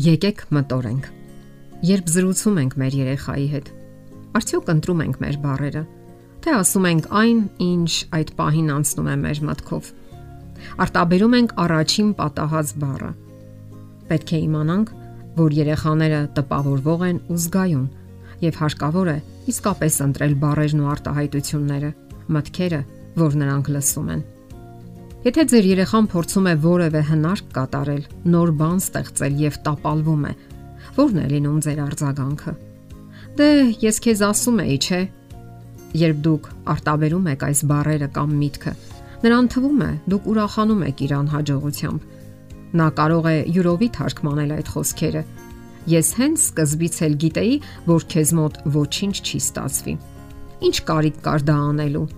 Եկեք մտորենք։ Երբ զրուցում ենք մեր երեխայի հետ, արդյոք ընտրում ենք մեր բառերը, թե ասում ենք այն, ինչ այդ պահին անցնում է մեր մտքով։ Արտաբերում ենք առաջին պատահած բառը։ Պետք է իմանանք, որ երեխաները տպավորվող են ու զգայուն, եւ հարկավոր է իսկապես ընտրել բառերն ու արտահայտությունները, մտքերը, որ նրանք լսում են։ Եթե ձեր երեխան փորձում է որևէ հնարք կատարել, նոր բան ստեղծել եւ տապալվում է, ո՞րն է լինում ձեր արձագանքը։ Դե, ես քեզ ասում էի, չէ։ Երբ դուք արտաբերում եք այս բառերը կամ միտքը, նրան թվում է, դուք ուրախանում եք իր անհաջողությամբ։ Նա կարող է յուրովի թարգմանել այդ խոսքերը։ Ես հենց սկզբից էլ գիտեի, որ քեզ մոտ ոչինչ չի ստացվի։ Ինչ կարիք կար դա անելու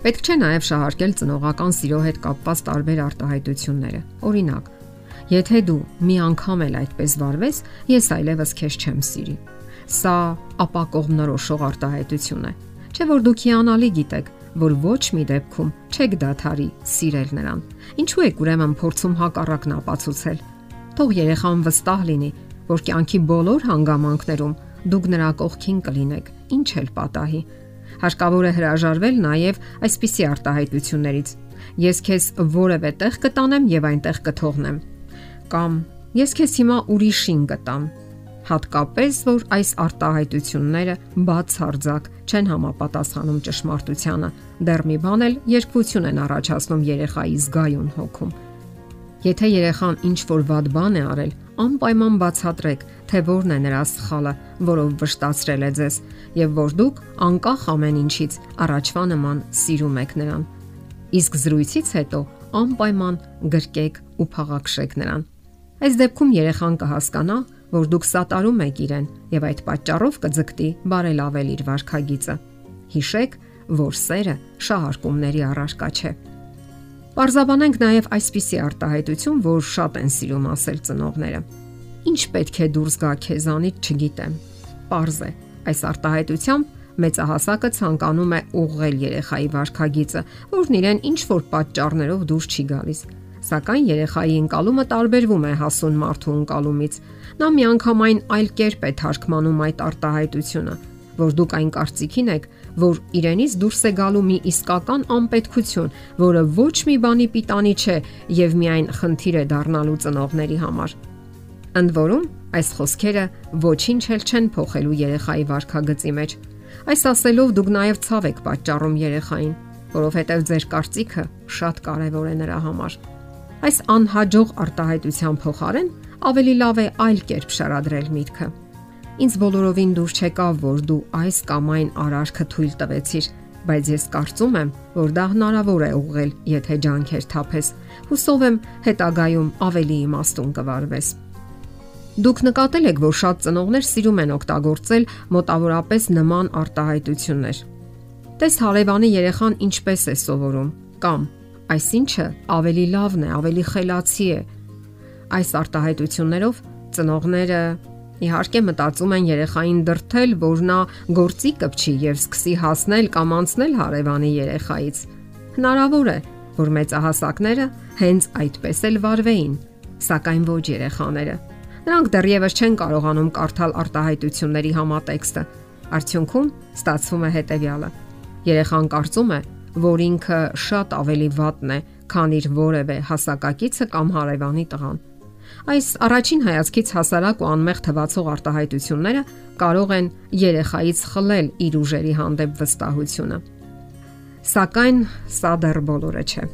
Պետք չէ նաև շահարկել ծնողական սիրո հետ կապված տարբեր արտահայտությունները։ Օրինակ, եթե դու մի անգամ էլ այդպես վարվես, ես այլևս քեզ չեմ սիրի։ Սա ապակողմնորոշող արտահայտություն է։ Չէ որ դուք հիանալի գիտեք, որ ոչ մի դեպքում չեք դադարի սիրել նրան։ Ինչու եք ուրեմն փորձում հակառակն ապացուցել։ Թող երեխան վստահ լինի, որ կյանքի բոլոր հանգամանքներում դուք նրա կողքին կլինեք, ինչ էլ պատահի Հարկավոր է հրաժարվել նաև այսպիսի արտահայտություններից։ Ես քեզ որևէ տեղ կտանեմ եւ այնտեղ կթողնեմ։ Կամ ես քեզ հիմա ուրիշին կտամ։ Հատկապես որ այս արտահայտությունները բացարձակ չեն համապատասխանում ճշմարտությանը։ Դեռ մի բան էլ երկվություն են առաջացնում երեխայի զգայուն հոգում։ Եթե երեխան ինչ որ վատ բան է արել, անպայման բացատրեք, թե որն է նրա սխալը, որով վշտացրել է ձեզ, եւ որ դուք անկախ ամեն ինչից առաջվա նման սիրում եք նրան։ Իսկ զրույցից հետո անպայման գրկեք ու փաղաքշեք նրան։ Այս դեպքում երեխան կհասկանա, որ դուք սատարում եք իրեն եւ այդ պատճառով կձգտի բարելավել իր վարքագիծը։ Հիշեք, որ սերը շահարկումների առարկա չէ։ Պարզաբանենք նաև այսպիսի արտահայտություն, որ շատ են սիրում ասել ծնողները։ Ինչ պետք է դուրս գա քեզանից, չգիտեմ։ Պարզ է, այս արտահայտությամբ մեծահասակը ցանկանում է ուղղել երեխայի վարքագիծը, որն իրեն ինչ որ պատճառներով դուրս չի գալիս։ Սակայն երեխայի ընկալումը տարբերվում է հասուն մարդու ընկալումից։ Նա միանգամայն այլ կերպ է թարգմանում այդ արտահայտությունը, որ դուք այն կարծիքին եք, որ իրենից դուրս է գալու մի իսկական անպետքություն, որը ոչ մի բանի պիտանի չէ եւ միայն խնդիր է դառնալու ծնողների համար։ Ընդ որում, այս խոսքերը ոչինչ էլ չեն փոխելու երեխայի վարքագծի մեջ։ Այս ասելով դուք նաև ցավ եք պատճառում երեխային, որովհետև ձեր կարծիքը շատ կարևոր է նրա համար։ Այս անհաջող արտահայտության փոխարեն ավելի լավ է այլ կերպ շարադրել միտքը Ինձ բոլորովին դուր չեկավ, որ դու այս կամ այն արարքը թույլ տվեցիր, բայց ես կարծում եմ, որ դա հնարավոր է ուղղել, եթե ջանքեր թափես։ Հուսով եմ, հետագայում ավելի իմաստուն կվարվես։ Դուք նկատել եք, որ շատ ծնողներ սիրում են օգտագործել մոտավորապես նման արտահայտություններ։ Տես հարևանի երեխան ինչպես է սովորում կամ այսինչը ավելի լավն է, ավելի խելացի է։ Այս արտահայտություններով ծնողները Իհարկե մտածում են երեխային դրթել, որ նա գործի կպչի եւ սկսի հասնել կամ անցնել հարևանի երեխայից։ Հնարավոր է, որ մեծահասակները հենց այդպես էլ վարվեին, սակայն ոչ երեխաները։ Նրանք դեռևս չեն կարողանում կարդալ արտահայտությունների համատեքստը։ Արդյունքում ստացվում է հետեւյալը. Երեխան կարծում է, որ ինքը շատ ավելի վատն է, քան իր որևէ հասակակիցը կամ հարևանի տղան Այս առաջին հայացքից հասարակ ու անմեղ թվացող արտահայտությունները կարող են երեխայից խլել իր ուժերի հանդեպ վստահությունը։ Սակայն սա դեռ բոլորը չէ։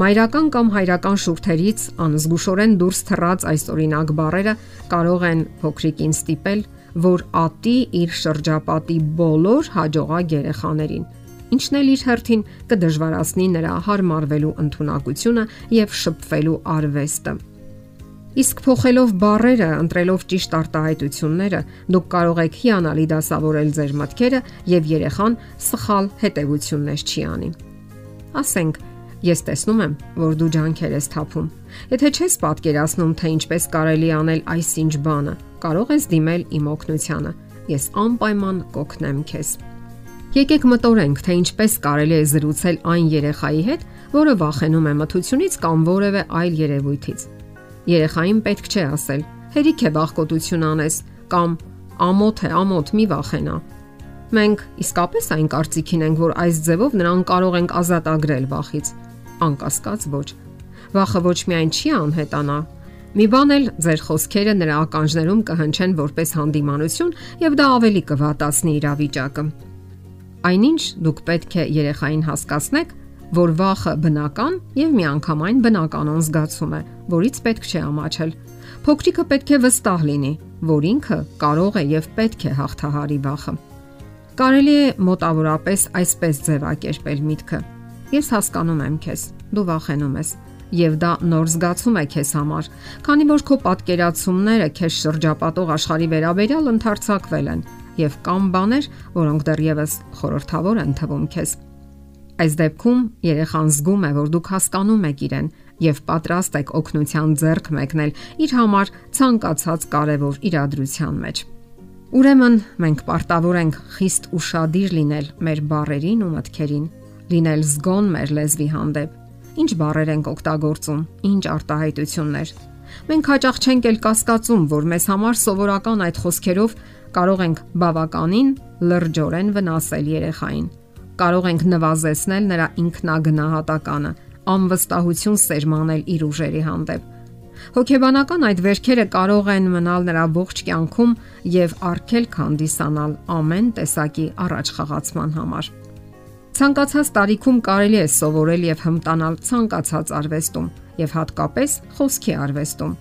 Մայրական կամ հայրական շուրթերից անզգուշորեն դուրս թռած այս օրինակ բարերը կարող են փոքրիկին ստիպել, որ ատի իր շրջապատի բոլոր հաջողակ երեխաներին ինչն էլ իր հերթին կդժվարացնի նրա հարմարվելու ընտունակությունը եւ շփվելու արվեստը։ Իսկ փոխելով բարերը, ընտրելով ճիշտ արտահայտությունները, դուք կարող եք հիանալի դասավորել ձեր մտքերը եւ երեխան սխալ հետեւություններ չի անի։ Ասենք, ես տեսնում եմ, որ դու ջանքեր ես թափում։ Եթե չես պատկերացնում, թե ինչպես կարելի անել այսինչ բանը, կարող ես դիմել իմ օգնությանը։ Ես անպայման կօգնեմ քեզ։ Եկեք մտորենք, թե ինչպես կարելի է զրուցել այն երեխայի հետ, որը վախենում է մթությունից կամ որևէ այլ երևույթից Երեխային պետք չէ ասել, Հերիք է վախկոտություն անես կամ ամոթ է, ամոթ մի վախենա։ Մենք իսկապես այն կարծիքին ենք, որ այս ձևով նրան կարող ենք ազատագրել վախից։ Անկասկած ոչ։ Վախը ոչ միայն չի անհետանա, մի բան էլ ձեր խոսքերը նրա ականջներում կհնչեն որպես հանդիմանություն եւ դա ավելի կվատացնի իրավիճակը։ Այնինչ դուք պետք է երեխային հասկացնեք, որ վախը բնական եւ միանգամայն բնականon զգացում է, որից պետք չէ ամաչել։ Փոքրիկը պետք է վստահ լինի, որ ինքը կարող է եւ պետք է հաղթահարի վախը։ Կարելի է մոտավորապես այսպես ձևակերպել միտքը. Ես հասկանում եմ քեզ։ Դու վախենում ես եւ դա նոր զգացում է քեզ համար, քանի որ քո պատկերացումները քեզ շրջապատող աշխարհի վերաբերյալ ընդարձակվել են եւ կան բաներ, որոնք դեռևս խորթավոր են թվում քեզ։ Այս դեպքում երեխան զգում է, որ դուք հասկանում եք իրեն եւ պատրաստ եք օգնության ձեռք մեկնել իր համար ցանկացած կարևոր իրադրության մեջ։ Ուրեմն մենք պարտավոր ենք խիստ ուրشادիր լինել մեր բարերին ու մտքերին լինել զգոն մեր լեզվի հանդեպ։ Ինչ բարեր ենք օգտագործում, ինչ արտահայտություններ։ Մենք հաճախ չենք էլ կասկածում, որ մեզ համար սովորական այդ խոսքերով կարող ենք բավականին լրջորեն վնասել երեխային։ Կարող ենք նվազեցնել նրա ինքնագնահատականը, անվստահություն սերմանել իր ուժերի հանդեպ Հոգեբանական այդ վերքերը կարող են մնալ նրա ողջ կյանքում եւ արգելք հանդիսանալ ամեն տեսակի առաջ խաղացման համար։ Ցանկացած տարիքում կարելի է սովորել եւ հմտանալ ցանկացած արվեստում եւ հատկապես խոսքի արվեստում։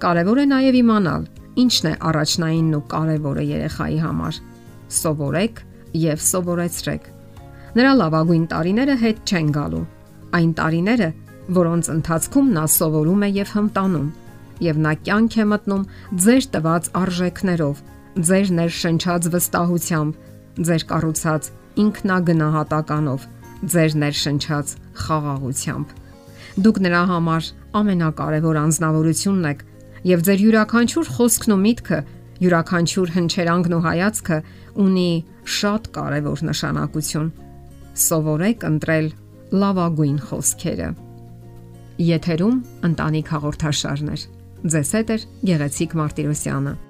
Կարևոր է նաեւ իմանալ, ինչն է առաջնայինն ու կարևորը երեխայի համար։ Սովորեք եւ սովորեցրեք։ Նրա լավագույն տարիները հետ չեն գալու։ Այն տարիները, որոնց ընթացքում նա սովորում է եւ հմտանում, եւ նա կյանք է մտնում ձեր տված արժեքներով, ձեր ներշնչած վստահությամբ, ձեր կառուցած ինքնագնահատականով, ձեր ներշնչած խաղաղությամբ։ Դուք նրա համար ամենակարևոր անznավորությունն եք եւ ձեր յուրաքանչյուր խոսքն ու միտքը, յուրաքանչյուր հնչերանգն ու հայացքը ունի շատ կարևոր նշանակություն։ Սովորեք ընտրել լավագույն խոսքերը։ Եթերում ընտանիք հաղորդաշարներ։ Ձեզ հետ է Գեղեցիկ Մարտիրոսյանը։